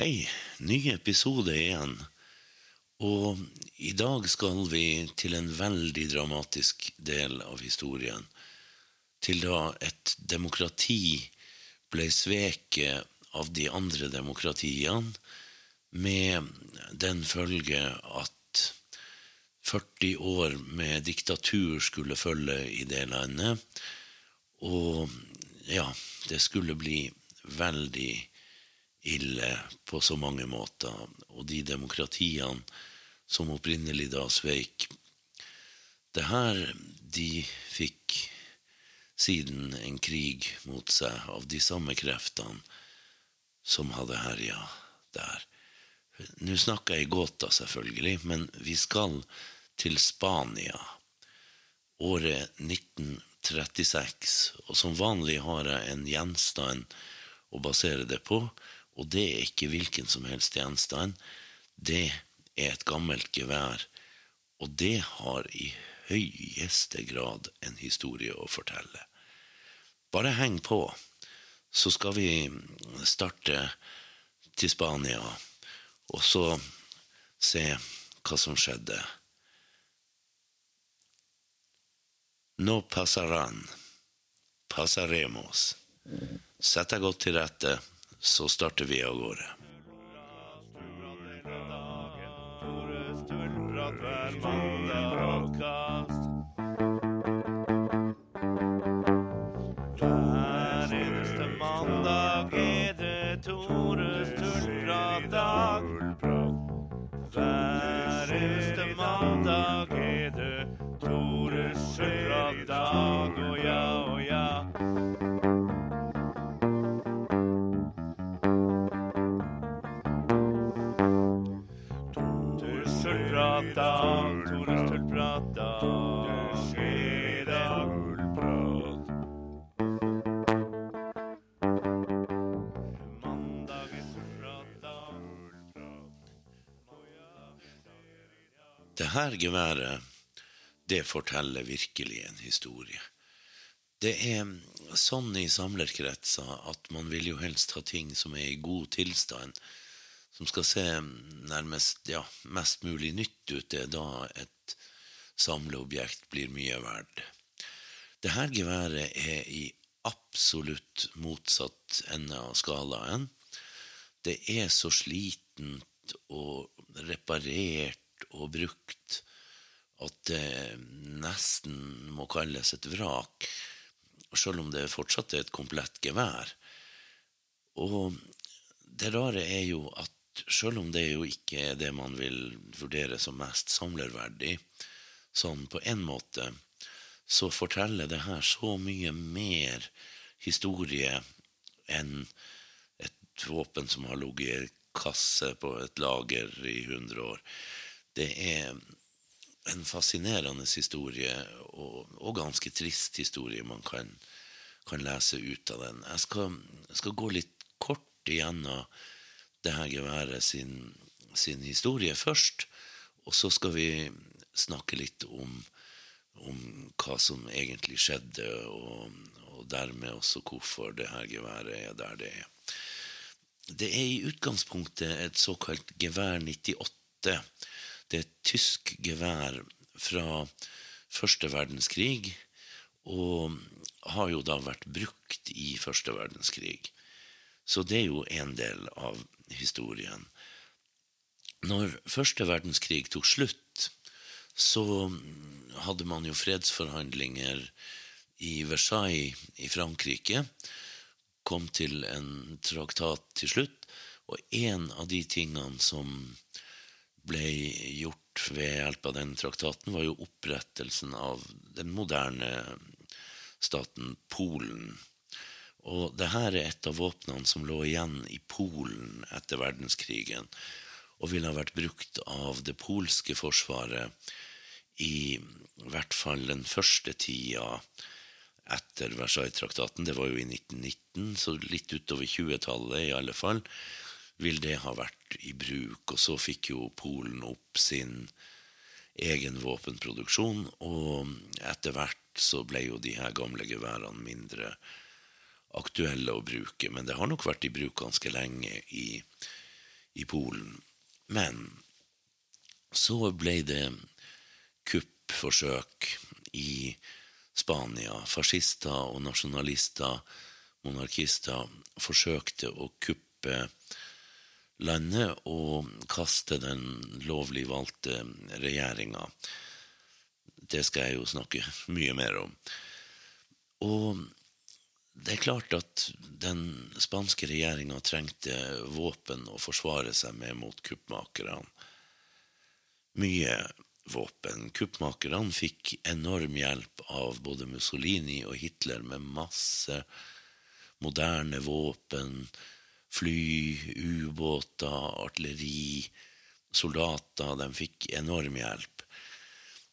Hei, ny episode igjen. Og i dag skal vi til en veldig dramatisk del av historien. Til da et demokrati ble sveket av de andre demokratiene, med den følge at 40 år med diktatur skulle følge i det landet. Og ja, det skulle bli veldig ille på så mange måter. Og de demokratiene som opprinnelig da sveik det her, de fikk siden en krig mot seg av de samme kreftene som hadde herja der. Nå snakker jeg i gåta, selvfølgelig, men vi skal til Spania. Året 1936. Og som vanlig har jeg en gjenstand å basere det på, og det er ikke hvilken som helst gjenstand. Det er et gammelt gevær, og det har i høyeste grad en historie å fortelle. Bare heng på, så skal vi starte til Spania, og så se hva som skjedde. No pasaran. Pasaremos. Sett deg godt til rette, så starter vi av gårde. Det her geværet, det forteller virkelig en historie. Det er sånn i samlerkretser at man vil jo helst ha ting som er i god tilstand, som skal se nærmest, ja, mest mulig nytt ut. Det er da et samleobjekt blir mye verdt. Det her geværet er i absolutt motsatt ende av skalaen. Det er så slitent og reparert og brukt at det nesten må kalles et vrak, selv om det fortsatt er et komplett gevær. Og det rare er jo at selv om det jo ikke er det man vil vurdere som mest samlerverdig, sånn på en måte, så forteller det her så mye mer historie enn et våpen som har ligget i kasse på et lager i 100 år. Det er en fascinerende historie, og, og ganske trist historie man kan, kan lese ut av den. Jeg skal, jeg skal gå litt kort igjennom det her geværet sin, sin historie først, og så skal vi snakke litt om, om hva som egentlig skjedde, og, og dermed også hvorfor det her geværet er der det er. Det er i utgangspunktet et såkalt gevær 98. Det er et tysk gevær fra første verdenskrig, og har jo da vært brukt i første verdenskrig. Så det er jo en del av historien. Når første verdenskrig tok slutt, så hadde man jo fredsforhandlinger i Versailles i Frankrike. Kom til en traktat til slutt, og en av de tingene som ble gjort ved hjelp av den traktaten, var jo opprettelsen av den moderne staten Polen. Og det her er et av våpnene som lå igjen i Polen etter verdenskrigen, og ville ha vært brukt av det polske forsvaret i hvert fall den første tida etter Versailles-traktaten. Det var jo i 1919, så litt utover 20-tallet i alle fall vil det ha vært i bruk. Og så fikk jo Polen opp sin egen våpenproduksjon, og etter hvert så ble jo de her gamle geværene mindre aktuelle å bruke. Men det har nok vært i bruk ganske lenge i, i Polen. Men så ble det kuppforsøk i Spania. Fascister og nasjonalister, monarkister, forsøkte å kuppe landet og kaste den lovlig valgte regjeringa. Det skal jeg jo snakke mye mer om. Og det er klart at den spanske regjeringa trengte våpen å forsvare seg med mot kuppmakerne. Mye våpen. Kuppmakerne fikk enorm hjelp av både Mussolini og Hitler med masse moderne våpen, fly, ubåter, artilleri, soldater. De fikk enorm hjelp.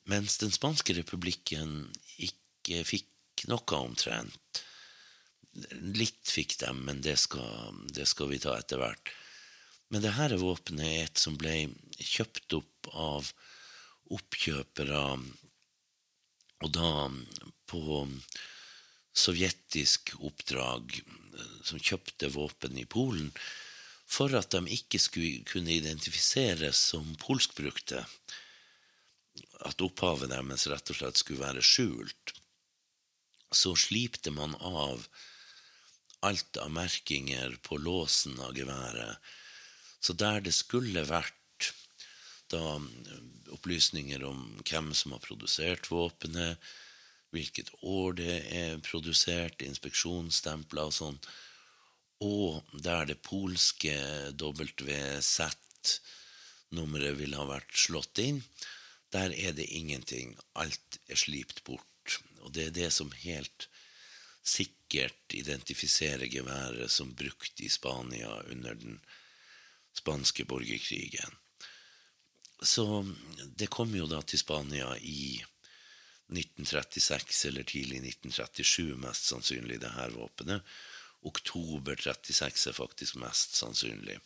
Mens den spanske republikken ikke fikk noe omtrent. Litt fikk de, men det skal, det skal vi ta etter hvert. Men det her våpenet er et som ble kjøpt opp av oppkjøpere, og da på sovjetisk oppdrag, som kjøpte våpen i Polen, for at de ikke skulle kunne identifiseres som polskbrukte. At opphavet deres rett og slett skulle være skjult. Så slipte man av alt av merkinger på låsen av geværet. Så der det skulle vært da opplysninger om hvem som har produsert våpenet, hvilket år det er produsert, inspeksjonsstempler og sånn, og der det polske WZ-nummeret ville ha vært slått inn, der er det ingenting. Alt er slipt bort. Og det er det som helt sikkert identifiserer geværet som brukt i Spania under den spanske borgerkrigen. Så det kom jo da til Spania i 1936 eller tidlig 1937, mest sannsynlig, det her våpenet. Oktober 36 er faktisk mest sannsynlig.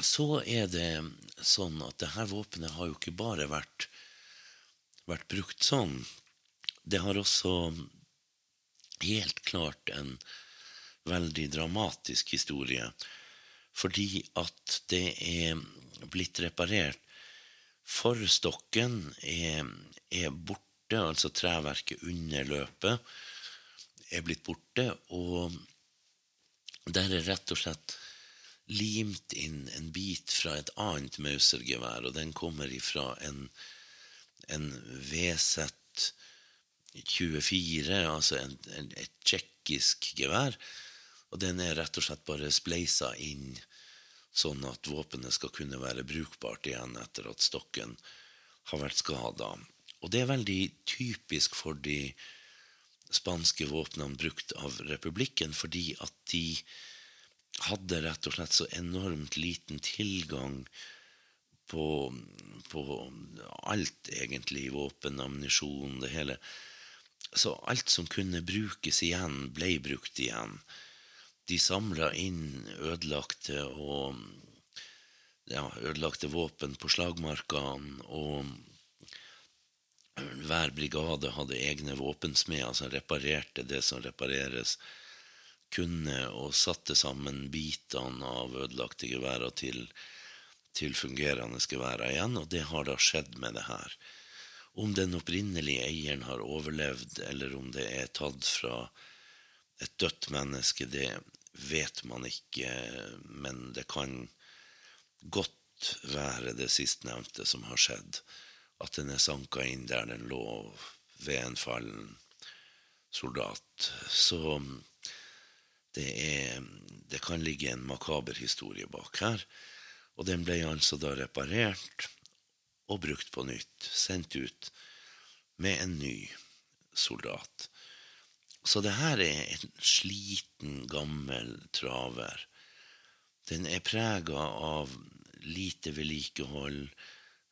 Så er det sånn at det her våpenet har jo ikke bare vært, vært brukt sånn. Det har også helt klart en veldig dramatisk historie. Fordi at det er blitt reparert. Forstokken er, er borte, altså treverket under løpet er blitt borte, og der er rett og slett limt inn en bit fra et annet Mauser-gevær, og den kommer ifra en, en VZ 24, altså en, en, et tsjekkisk gevær, og den er rett og slett bare spleisa inn sånn at våpenet skal kunne være brukbart igjen etter at stokken har vært skada. Og det er veldig typisk for de spanske våpnene brukt av republikken, fordi at de hadde rett og slett så enormt liten tilgang på, på alt, egentlig. Våpen, ammunisjon, det hele. Så alt som kunne brukes igjen, ble brukt igjen de samla inn ødelagte og ja, ødelagte våpen på slagmarkene, og hver brigade hadde egne våpensmeder som reparerte det som repareres kunne, og satte sammen bitene av ødelagte geværer til, til fungerende geværer igjen, og det har da skjedd med det her. Om den opprinnelige eieren har overlevd, eller om det er tatt fra et dødt menneske, det vet man ikke, men det kan godt være det sistnevnte som har skjedd. At den er sanka inn der den lå ved en fallen soldat. Så det, er, det kan ligge en makaber historie bak her. Og den ble altså da reparert og brukt på nytt. Sendt ut med en ny soldat. Så det her er en sliten, gammel traver. Den er prega av lite vedlikehold,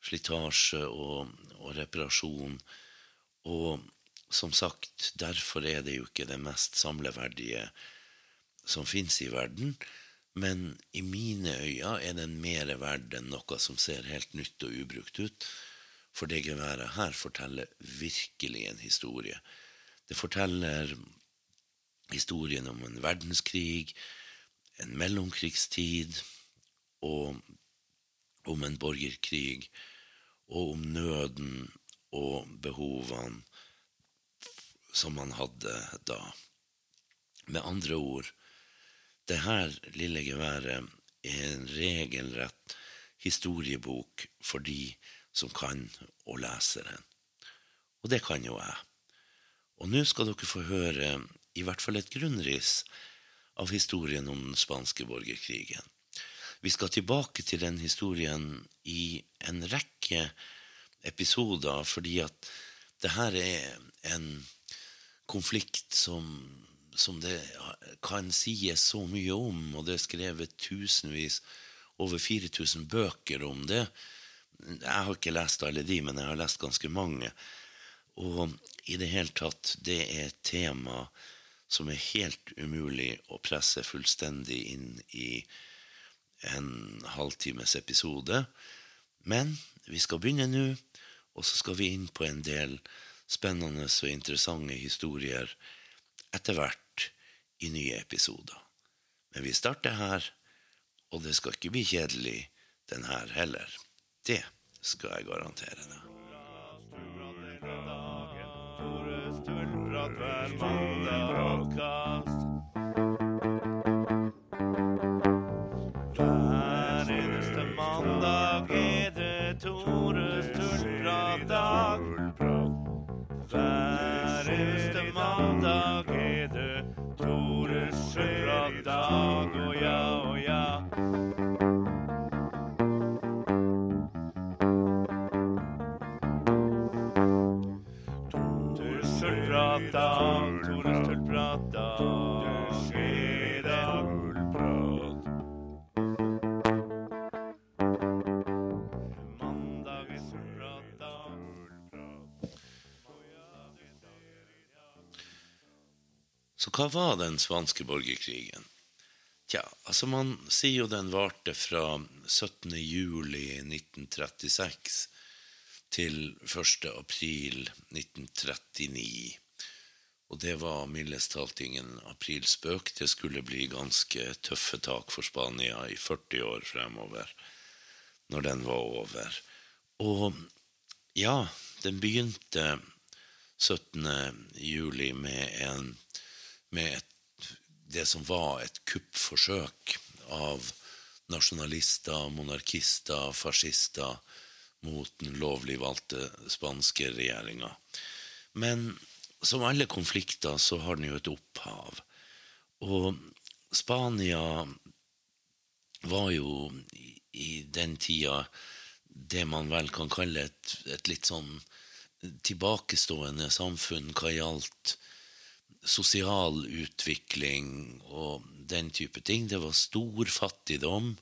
slitasje og, og, reparasjon. Og som sagt, derfor er det jo ikke det mest samleverdige som fins i verden. Men i mine øyne er den mer verd enn noe som ser helt nytt og ubrukt ut. For det geværet her forteller virkelig en historie. Det forteller historien om en verdenskrig, en mellomkrigstid og om en borgerkrig og om nøden og behovene som man hadde da. Med andre ord, det her lille geværet er en regelrett historiebok for de som kan å lese den. Og det kan jo jeg. Og nå skal dere få høre i hvert fall et grunnriss av historien om den spanske borgerkrigen. Vi skal tilbake til den historien i en rekke episoder, fordi at det her er en konflikt som, som det kan sies så mye om, og det er skrevet tusenvis, over 4000 bøker om det. Jeg har ikke lest alle de, men jeg har lest ganske mange. Og i det hele tatt, det er et tema som er helt umulig å presse fullstendig inn i en halvtimes episode. Men vi skal begynne nå, og så skal vi inn på en del spennende og interessante historier etter hvert i nye episoder. Men vi starter her, og det skal ikke bli kjedelig den her heller. Det skal jeg garantere deg. Tore Stølprat hver mandag. Hver hva var den spanske borgerkrigen? Tja, altså man sier jo den varte fra 17. juli 1936 til 1. april 1939. Og det var mildest talt ingen aprilspøk. Det skulle bli ganske tøffe tak for Spania i 40 år fremover, når den var over. Og ja, den begynte 17. juli med, en, med et, det som var et kuppforsøk av nasjonalister, monarkister, fascister mot den lovlig valgte spanske regjeringa. Men som alle konflikter så har den jo et opphav. Og Spania var jo i, den tida det man vel kan kalle et, et litt sånn tilbakestående samfunn hva gjaldt sosial utvikling og den type ting. Det var stor fattigdom,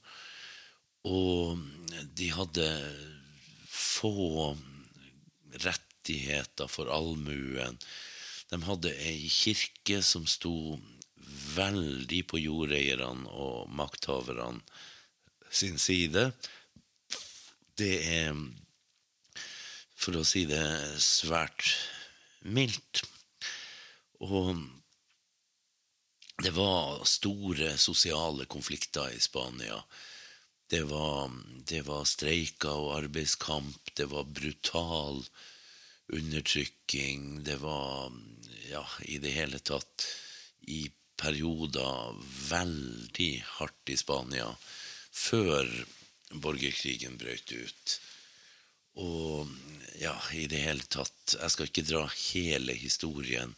og de hadde få rettigheter for allmuen. De hadde ei kirke som sto veldig på jordeierne og makthaverne sin side. Det er, for å si det svært mildt. Og det var store sosiale konflikter i Spania. Det var, det var streiker og arbeidskamp, det var brutal undertrykking, det var ja, i det hele tatt i perioder veldig hardt i Spania før borgerkrigen brøt ut. Og ja, i det hele tatt Jeg skal ikke dra hele historien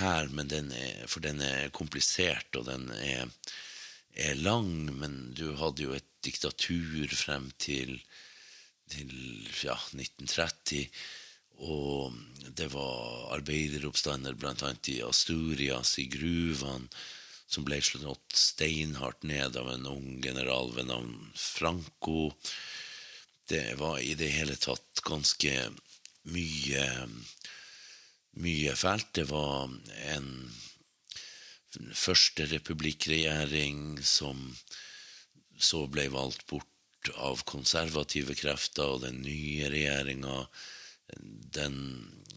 her, men den er, for den er komplisert, og den er, er lang. Men du hadde jo et diktatur frem til, til ja, 1930. Og det var arbeideroppstander bl.a. i Asturias, i gruvene, som ble slått steinhardt ned av en ung general ved navn Franco. Det var i det hele tatt ganske mye mye fælt. Det var en første republikkregjering som så ble valgt bort av konservative krefter, og den nye regjeringa den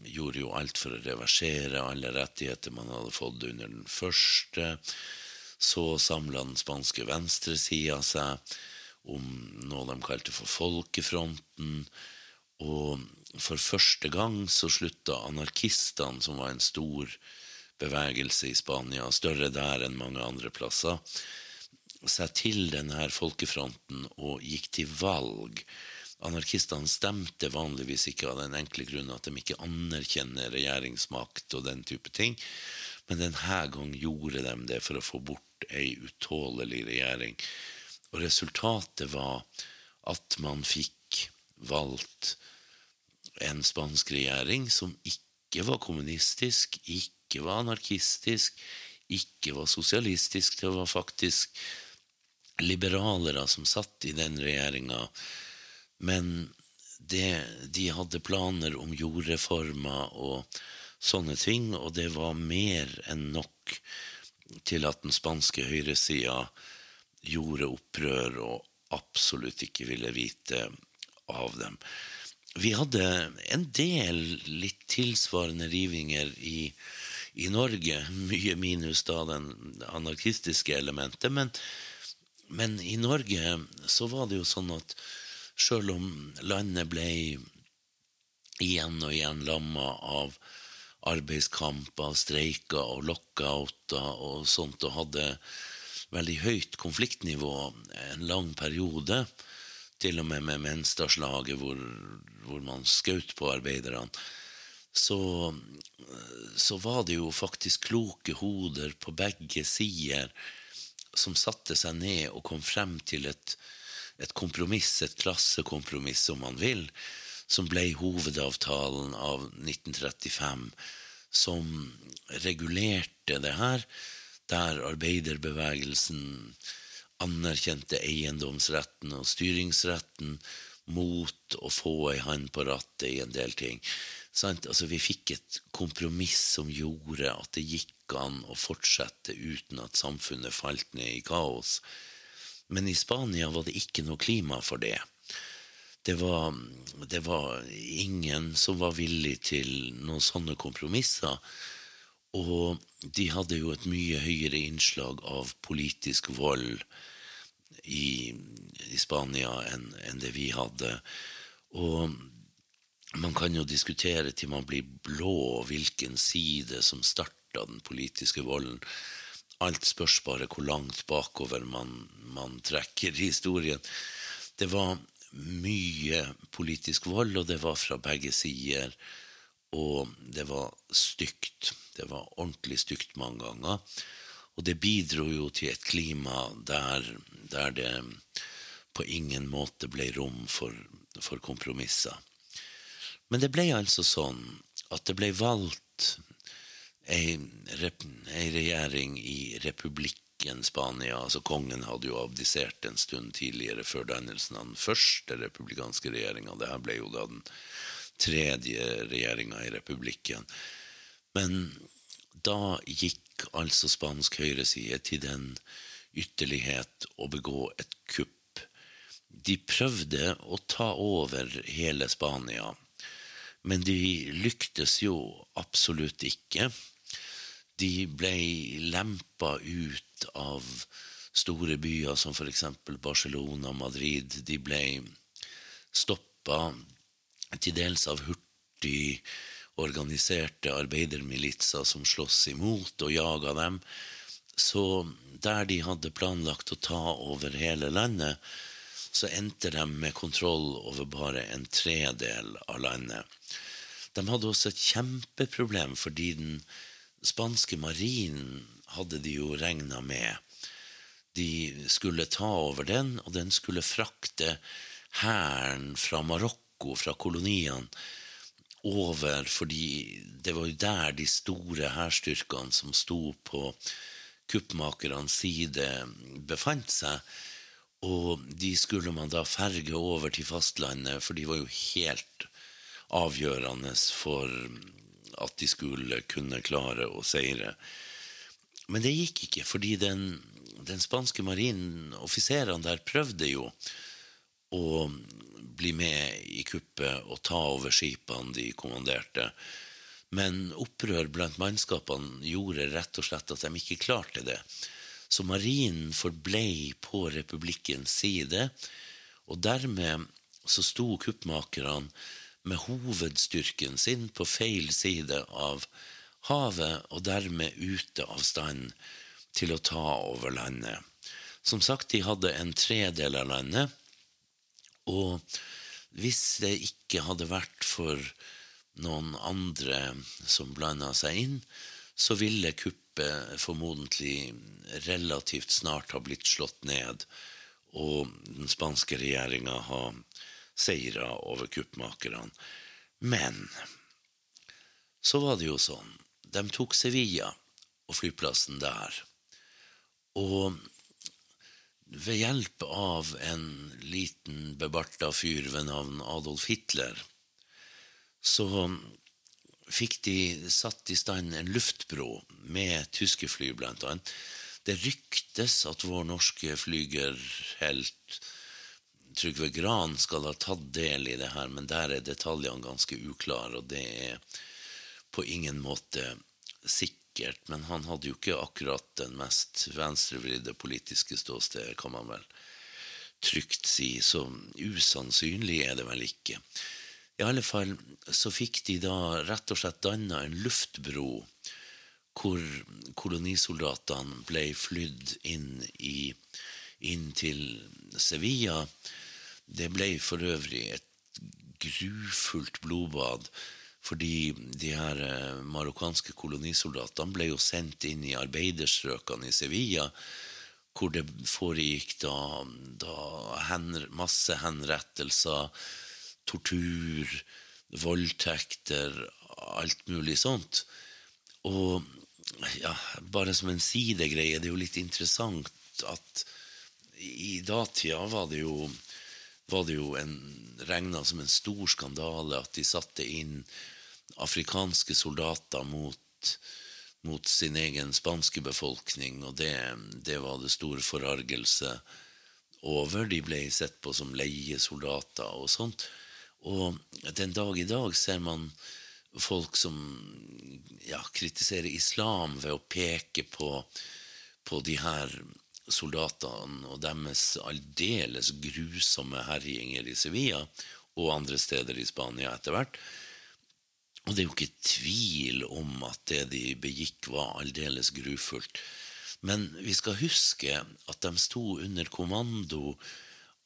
gjorde jo alt for å reversere alle rettigheter man hadde fått under den første. Så samla den spanske venstresida seg om noe de kalte for Folkefronten. Og for første gang så slutta anarkistene, som var en stor bevegelse i Spania, større der enn mange andre plasser, seg til denne folkefronten og gikk til valg. Anarkistene stemte vanligvis ikke av den enkle grunn at de ikke anerkjenner regjeringsmakt og den type ting, men denne gang gjorde de det for å få bort ei utålelig regjering. Og resultatet var at man fikk valgt en spansk regjering som ikke var kommunistisk, ikke var anarkistisk, ikke var sosialistisk. Det var faktisk liberalere som satt i den regjeringa. Men det, de hadde planer om jordreformer og sånne ting, og det var mer enn nok til at den spanske høyresida gjorde opprør og absolutt ikke ville vite av dem. Vi hadde en del litt tilsvarende rivinger i, i Norge, mye minus da den anarkistiske elementet, men men i Norge så var det jo sånn at sjøl om landet ble igjen og igjen lamma av arbeidskamper, streiker og lockouter og sånt, og hadde veldig høyt konfliktnivå en lang periode, til og med med Menstadslaget, hvor, hvor man skjøt på arbeiderne, så, så var det jo faktisk kloke hoder på begge sider som satte seg ned og kom frem til et, et kompromiss, et klassekompromiss, om man vil, som ble hovedavtalen av 1935, som regulerte det her, der arbeiderbevegelsen anerkjente eiendomsretten og styringsretten mot å få ei hand på rattet i en del ting. Altså, vi fikk et kompromiss som gjorde at det gikk an å fortsette uten at samfunnet falt ned i kaos. Men i Spania var det ikke noe klima for det. Det var, det var ingen som var villig til noen sånne kompromisser. Og de hadde jo et mye høyere innslag av politisk vold i, i Spania enn en det vi hadde. Og man kan jo diskutere til man blir blå hvilken side som starta den politiske volden. Alt spørs bare hvor langt bakover man, man trekker historien. Det var mye politisk vold, og det var fra begge sider. Og det var stygt. Det var ordentlig stygt mange ganger. Og det bidro jo til et klima der, der det på ingen måte ble rom for, for kompromisser. Men det ble altså sånn at det ble valgt ei, ei regjering i republikken Spania. Altså Kongen hadde jo abdisert en stund tidligere, før dannelsen av den første republikanske regjeringa. Dette ble jo da den tredje regjeringa i republikken. Men da gikk altså spansk høyreside til den ytterlighet å begå et kupp. De prøvde å ta over hele Spania men de lyktes jo absolutt ikke. De ble lempa ut av store byer som f.eks. Barcelona Madrid. De ble stoppa til dels av hurtig organiserte arbeidermilitser som sloss imot og jaga dem. Så der de hadde planlagt å ta over hele landet, så endte de med kontroll over bare en tredel av landet. De hadde også et kjempeproblem fordi den spanske marinen hadde de jo regna med. De skulle ta over den, og den skulle frakte hæren fra Marokko, fra koloniene, over, fordi det var jo der de store hærstyrkene som sto på kuppmakernes side, befant seg. Og de skulle man da ferge over til fastlandet, for de var jo helt avgjørende for at de skulle kunne klare å seire. Men det gikk ikke, fordi den, den spanske marinen, offiserene der, prøvde jo å bli med i kuppet og ta over skipene de kommanderte. Men opprør blant mannskapene gjorde rett og slett at de ikke klarte det. Så marinen forblei på republikkens side, og dermed så sto kuppmakerne med hovedstyrken sin på feil side av havet, og dermed ute av stand til å ta over landet. Som sagt, de hadde en tredel av landet, og hvis det ikke hadde vært for noen andre som blanda seg inn, så ville kuppet formodentlig relativt snart ha blitt slått ned, og den spanske regjeringa ha seira over kuppmakerne. Men så var det jo sånn. De tok Sevilla og flyplassen der. Og ved hjelp av en liten bebarta fyr ved navn Adolf Hitler, så fikk de satt i stand en luftbro med tyske fly, blant annet. Det ryktes at vår norske flygerhelt Trygve Gran skal ha tatt del i det her, men der er detaljene ganske uklare, og det er på ingen måte sikkert. Men han hadde jo ikke akkurat den mest venstrevridde politiske ståstedet, kan man vel trygt si, så usannsynlig er det vel ikke. I alle fall så fikk de da rett og slett danna en luftbro hvor kolonisoldatene ble flydd inn, i, inn til Sevilla. Det ble for øvrig et grufullt blodbad, fordi de her eh, marokkanske kolonisoldatene ble jo sendt inn i arbeiderstrøkene i Sevilla, hvor det foregikk da, da hen, masse henrettelser, tortur, voldtekter, alt mulig sånt. Og ja, bare som en sidegreie, det er jo litt interessant at i datida var det jo var det jo regna som en stor skandale at de satte inn afrikanske soldater mot, mot sin egen spanske befolkning, og det, det var det stor forargelse over. De ble sett på som leiesoldater og sånt. Og den dag i dag ser man folk som ja, kritiserer islam ved å peke på, på de her soldatene og deres aldeles grusomme herjinger i Sevilla og andre steder i Spania etter hvert. Og det er jo ikke tvil om at det de begikk, var aldeles grufullt. Men vi skal huske at de sto under kommando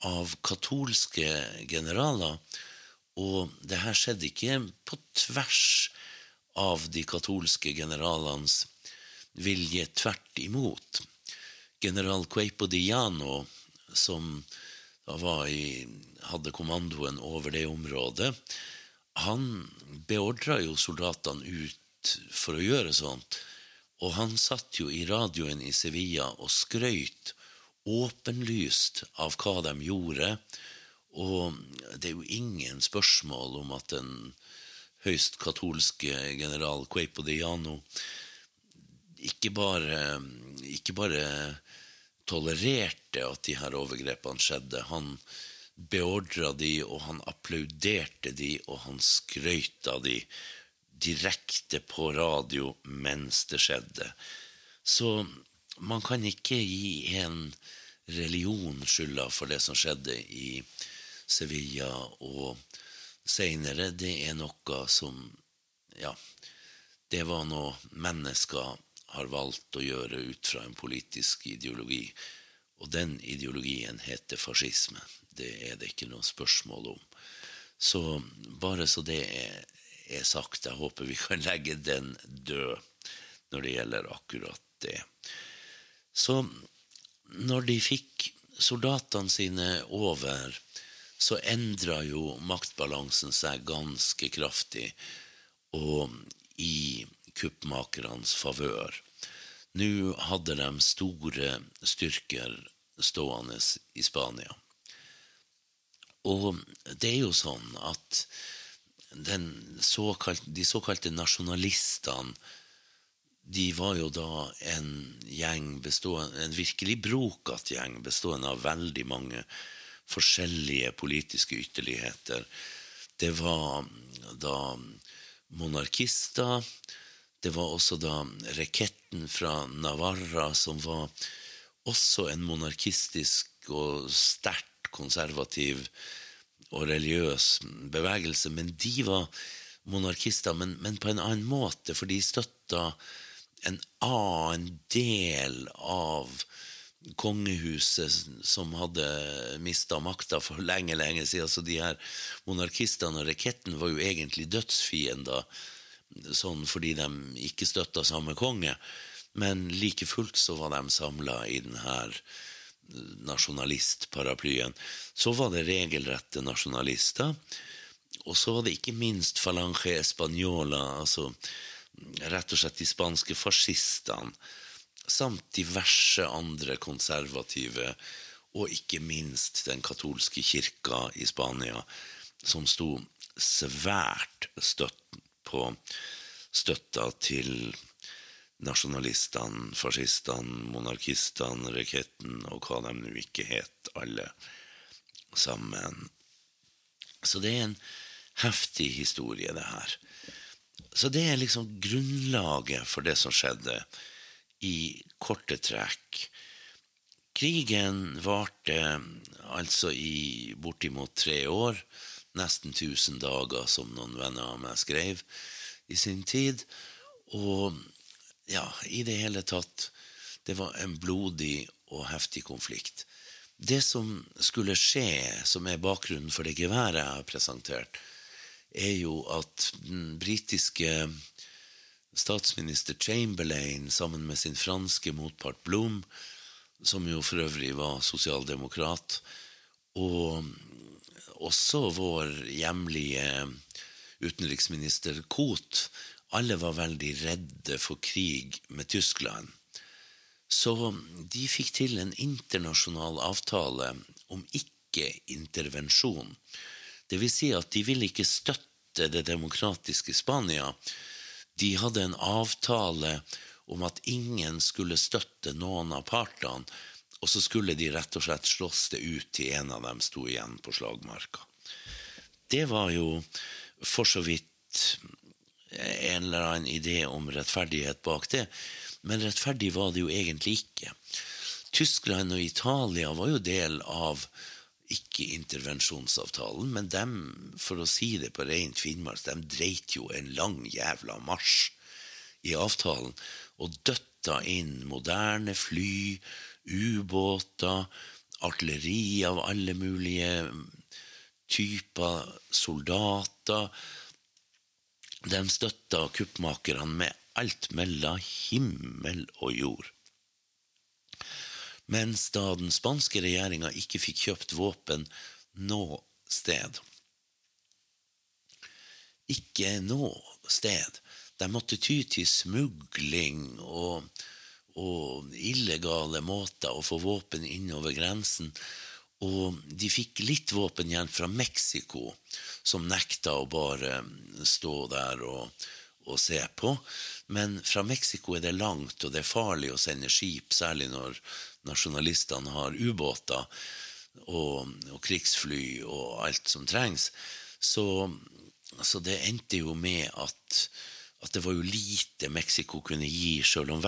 av katolske generaler og det her skjedde ikke på tvers av de katolske generalenes vilje, tvert imot. General Queipo Diano, som i, hadde kommandoen over det området, han beordra jo soldatene ut for å gjøre sånt. Og han satt jo i radioen i Sevilla og skrøyt åpenlyst av hva de gjorde, og det er jo ingen spørsmål om at den høyst katolske general Queipo de Llano ikke bare, ikke bare tolererte at de her overgrepene skjedde. Han beordra de, og han applauderte de, og han skrøt av de direkte på radio mens det skjedde. Så man kan ikke gi en religion skylda for det som skjedde i Sevilla og seinere, det er noe som Ja, det var noe mennesker har valgt å gjøre ut fra en politisk ideologi. Og den ideologien heter fascisme. Det er det ikke noe spørsmål om. Så bare så det er, er sagt, jeg håper vi kan legge den død når det gjelder akkurat det. Så når de fikk soldatene sine over så endra jo maktbalansen seg ganske kraftig, og i kuppmakernes favør. Nå hadde de store styrker stående i Spania. Og det er jo sånn at såkalt, de såkalte nasjonalistene de var jo da en gjeng bestående, en virkelig brokete gjeng bestående av veldig mange forskjellige politiske ytterligheter. Det var da monarkister. Det var også da reketten fra Navarra, som var også en monarkistisk og sterkt konservativ og religiøs bevegelse, men de var monarkister, men, men på en annen måte, for de støtta en annen del av kongehuset som hadde mista makta for lenge, lenge siden. Så de her monarkistene og raketten var jo egentlig dødsfiender, sånn fordi de ikke støtta samme konge. Men like fullt så var de samla i denne nasjonalistparaplyen. Så var det regelrette nasjonalister. Og så var det ikke minst Falange Española, altså rett og slett de spanske fascistene, samt diverse andre konservative, og ikke minst den katolske kirka i Spania, som sto svært støtt på støtta til nasjonalistene, fascistene, monarkistene, raketten og hva de nå ikke het, alle sammen. Så det er en heftig historie, det her. Så det er liksom grunnlaget for det som skjedde, i korte trekk. Krigen varte altså i bortimot tre år, nesten 1000 dager, som noen venner av meg skrev i sin tid. Og ja, i det hele tatt Det var en blodig og heftig konflikt. Det som skulle skje, som er bakgrunnen for det geværet jeg har presentert, er jo at den britiske statsminister Chamberlain sammen med sin franske motpart Blom, som jo for øvrig var sosialdemokrat, og også vår hjemlige utenriksminister Koht, alle var veldig redde for krig med Tyskland. Så de fikk til en internasjonal avtale om ikke-intervensjon. Det vil si at de ville ikke støtte det demokratiske Spania. De hadde en avtale om at ingen skulle støtte noen av partene, og så skulle de rett og slett slåss det ut til en av dem sto igjen på slagmarka. Det var jo for så vidt en eller annen idé om rettferdighet bak det, men rettferdig var det jo egentlig ikke. Tyskland og Italia var jo del av ikke-intervensjonsavtalen, men dem, for å si det på rent finnmark, de dreit jo en lang jævla marsj i avtalen og døtta inn moderne fly, ubåter, artilleri av alle mulige typer, soldater, de støtta kuppmakerne med alt mellom himmel og jord. Mens da den spanske regjeringa ikke fikk kjøpt våpen noe sted. Ikke noe sted. De måtte ty til smugling og, og illegale måter å få våpen innover grensen. Og de fikk litt våpen igjen fra Mexico, som nekta å bare stå der og, og, se på. Men fra Mexico er det langt, og det er farlig å sende skip, særlig når nasjonalistene har ubåter og, og, krigsfly og alt som trengs. Så, så det endte jo med at, at, det var jo lite Mexico kunne gi, sjøl om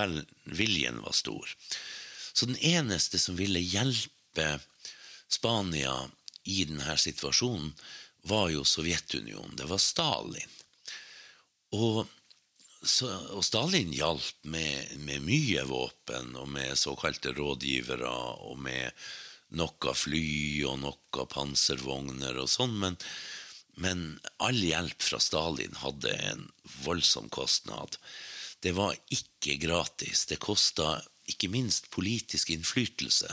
viljen var stor. Så den eneste som ville hjelpe Spania i denne situasjonen, var jo Sovjetunionen. Det var Stalin. Og, så, og Stalin hjalp med, med, mye våpen, og med såkalte rådgivere, og med noe fly og noe panservogner og sånn, men, men all hjelp fra Stalin hadde en voldsom kostnad. Det var ikke gratis. Det kosta ikke minst politisk innflytelse.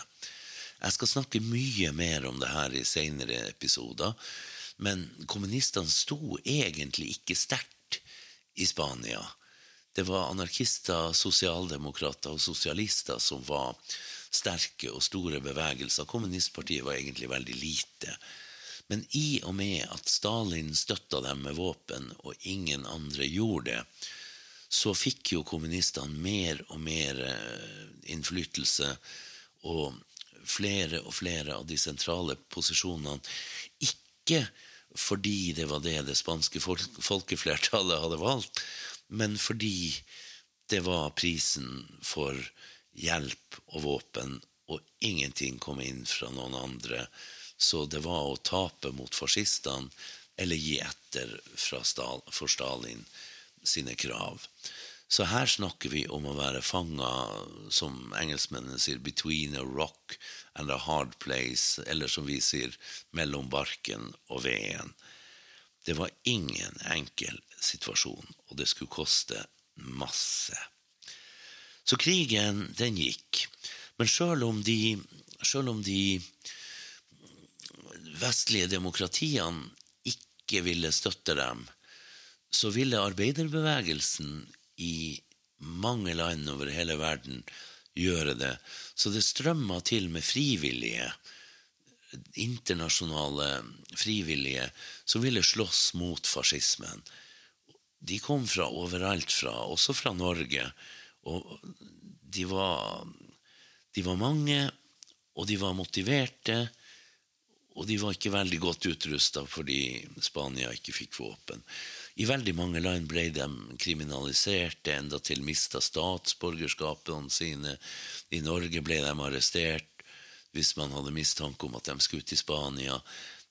Jeg skal snakke mye mer om det her i senere episoder, men kommunistene sto egentlig ikke sterkt i Spania. Det var anarkister, sosialdemokrater og sosialister som var sterke og store bevegelser. Kommunistpartiet var egentlig veldig lite. Men i og med at Stalin støtta dem med våpen, og ingen andre gjorde det, så fikk jo kommunistene mer og mer eh, innflytelse. Og flere og flere av de sentrale posisjonene. Ikke fordi det var det det spanske folkeflertallet hadde valgt, men fordi det var prisen for hjelp og våpen og ingenting kom inn fra noen andre. Så det var å tape mot fascistene eller gi etter for Stalin sine krav. Så her snakker vi om å være fanga, som engelskmennene sier, 'between a rock and a hard place', eller som vi sier, 'mellom barken og veden'. Det var ingen enkel situasjon, og det skulle koste masse. Så krigen, den gikk. Men sjøl om de, selv om de vestlige demokratiene ikke ville støtte dem, så ville arbeiderbevegelsen i mange land over hele verden gjøre det. Så det strømma til med frivillige, internasjonale frivillige, som ville slåss mot fascismen. De kom fra overalt fra, også fra Norge. Og de var, de var mange, og de var motiverte. Og de var ikke veldig godt utrusta fordi Spania ikke fikk våpen. I veldig mange land ble de kriminalisert, endatil mista statsborgerskapene sine. I Norge ble de arrestert hvis man hadde mistanke om at de skulle til Spania.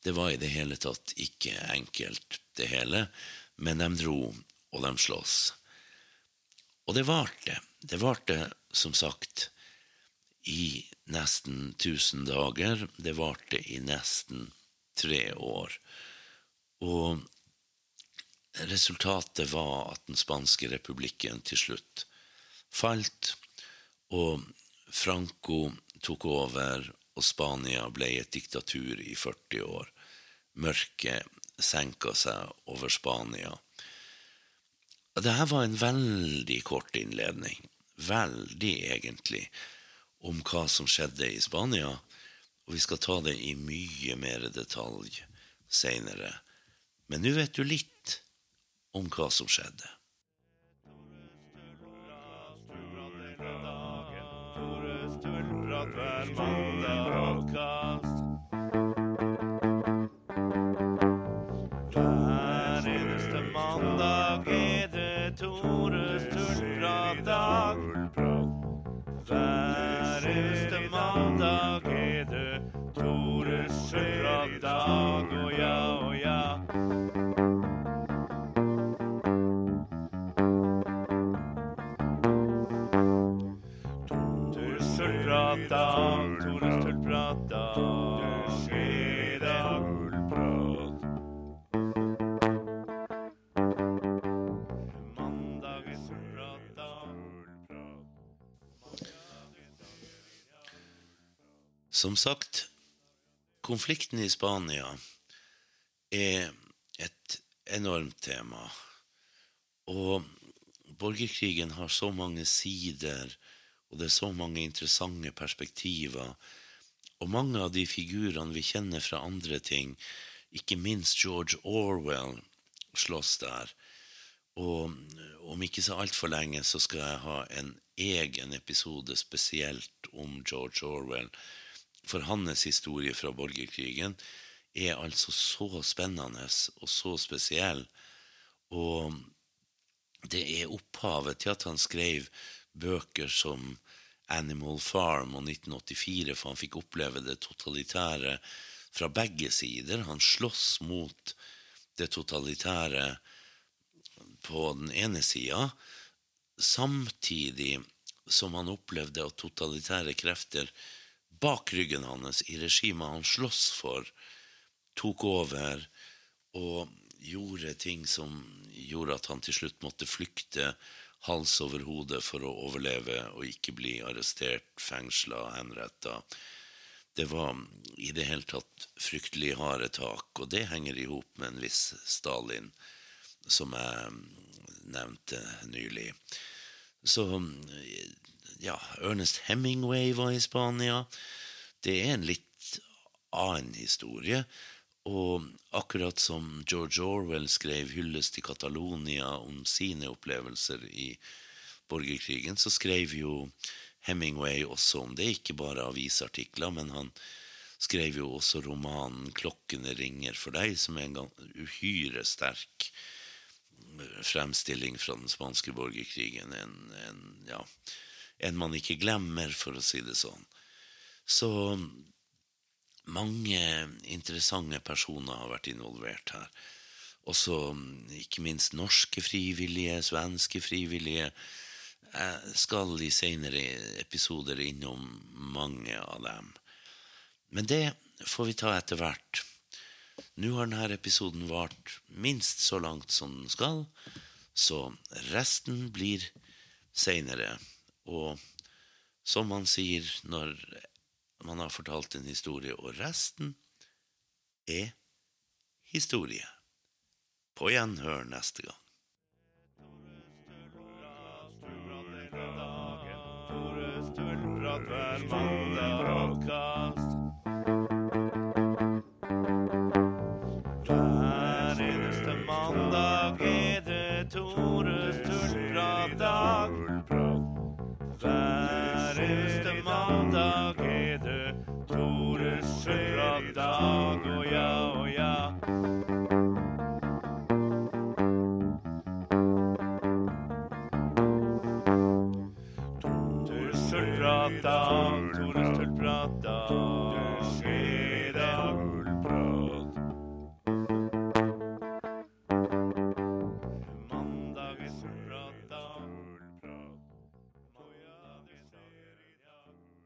Det var i det hele tatt ikke enkelt, det hele. Men de dro, og de sloss. Og det varte. Det varte, som sagt, i nesten 1000 dager. Det varte i nesten tre år. Og resultatet var at den spanske republikken til slutt falt, og Franco tok over, og Spania ble et diktatur i 40 år. Mørket senka seg over Spania. Dette var en veldig kort innledning, veldig egentlig, om hva som skjedde i Spania, og vi skal ta det i mye mer detalj seinere. Men nå vet du litt om hva som skjedde. Tore Sturla, hver mandag-podkast. Som sagt, konflikten i Spania er et enormt tema. Og borgerkrigen har så mange sider, og det er så mange interessante perspektiver. Og mange av de figurene vi kjenner fra andre ting, ikke minst George Orwell, slåss der. Og om ikke så altfor lenge så skal jeg ha en egen episode spesielt om George Orwell. For hans historie fra borgerkrigen er altså så spennende og så spesiell. Og det er opphavet til at han skrev bøker som Animal Farm og 1984, for han fikk oppleve det totalitære fra begge sider. Han slåss mot det totalitære på den ene sida, samtidig som han opplevde at totalitære krefter bak ryggen hans, i regimet han sloss for, tok over og gjorde ting som gjorde at han til slutt måtte flykte hals over hode for å overleve og ikke bli arrestert, fengsla, henretta. Det var i det hele tatt fryktelig harde tak, og det henger i hop med en viss Stalin, som jeg nevnte nylig. Så ja, Ernest Hemingway var i Spania. Det er en litt annen historie. Og akkurat som George Orwell skrev hyllest til Catalonia om sine opplevelser i borgerkrigen, så skrev jo Hemingway også om det, ikke bare avisartikler, men han skrev jo også romanen 'Klokkene ringer for deg', som er en uhyre sterk fremstilling fra den spanske borgerkrigen. En, en, ja, en man ikke glemmer, for å si det sånn. Så mange interessante personer har vært involvert her. Også ikke minst norske frivillige, svenske frivillige. Jeg skal i senere episoder innom mange av dem. Men det får vi ta etter hvert. Nå har denne episoden vart minst så langt som den skal, så resten blir seinere. Og som man sier når man har fortalt en historie, og resten er historie. På gjenhør neste gang. Hver mandag-podkast.